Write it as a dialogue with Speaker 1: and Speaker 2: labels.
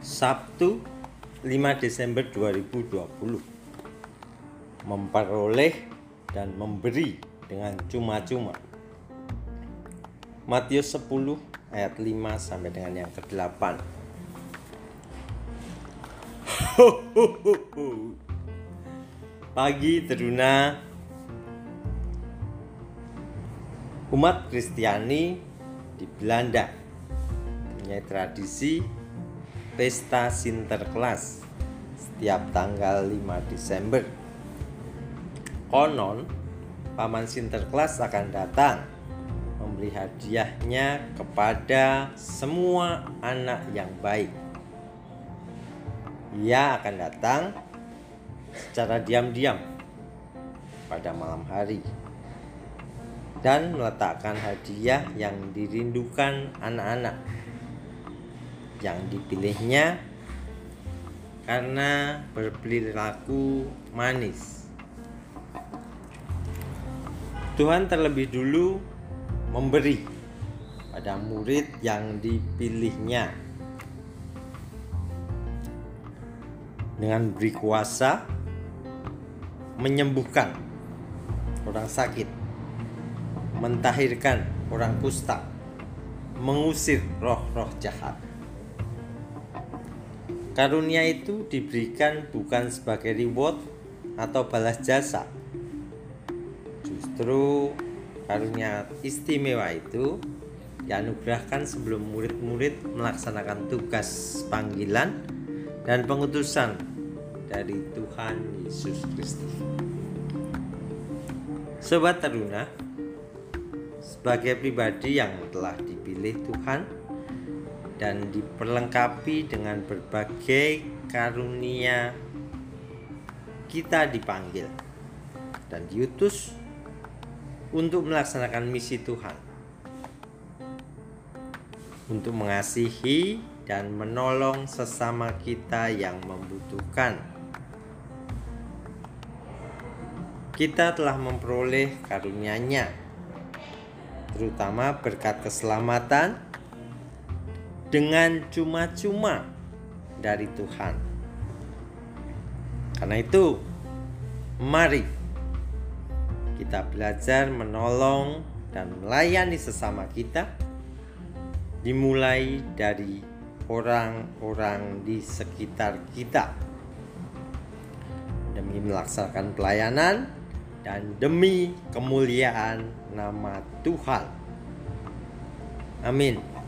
Speaker 1: Sabtu 5 Desember 2020 Memperoleh dan memberi dengan cuma-cuma. Matius 10 ayat 5 sampai dengan yang ke-8 Pagi teruna. Umat Kristiani di Belanda. Punya tradisi pesta Sinterklas setiap tanggal 5 Desember. Konon, paman Sinterklas akan datang memberi hadiahnya kepada semua anak yang baik. Ia akan datang secara diam-diam pada malam hari dan meletakkan hadiah yang dirindukan anak-anak yang dipilihnya karena berperilaku manis. Tuhan terlebih dulu memberi pada murid yang dipilihnya dengan beri kuasa menyembuhkan orang sakit mentahirkan orang kusta, mengusir roh-roh jahat. Karunia itu diberikan bukan sebagai reward atau balas jasa. Justru karunia istimewa itu dianugerahkan sebelum murid-murid melaksanakan tugas panggilan dan pengutusan dari Tuhan Yesus Kristus. Sobat Taruna, sebagai pribadi yang telah dipilih Tuhan dan diperlengkapi dengan berbagai karunia. Kita dipanggil dan diutus untuk melaksanakan misi Tuhan. Untuk mengasihi dan menolong sesama kita yang membutuhkan. Kita telah memperoleh karunia-Nya terutama berkat keselamatan dengan cuma-cuma dari Tuhan. Karena itu, mari kita belajar menolong dan melayani sesama kita, dimulai dari orang-orang di sekitar kita, demi melaksanakan pelayanan dan demi kemuliaan nama Tuhan. Amin.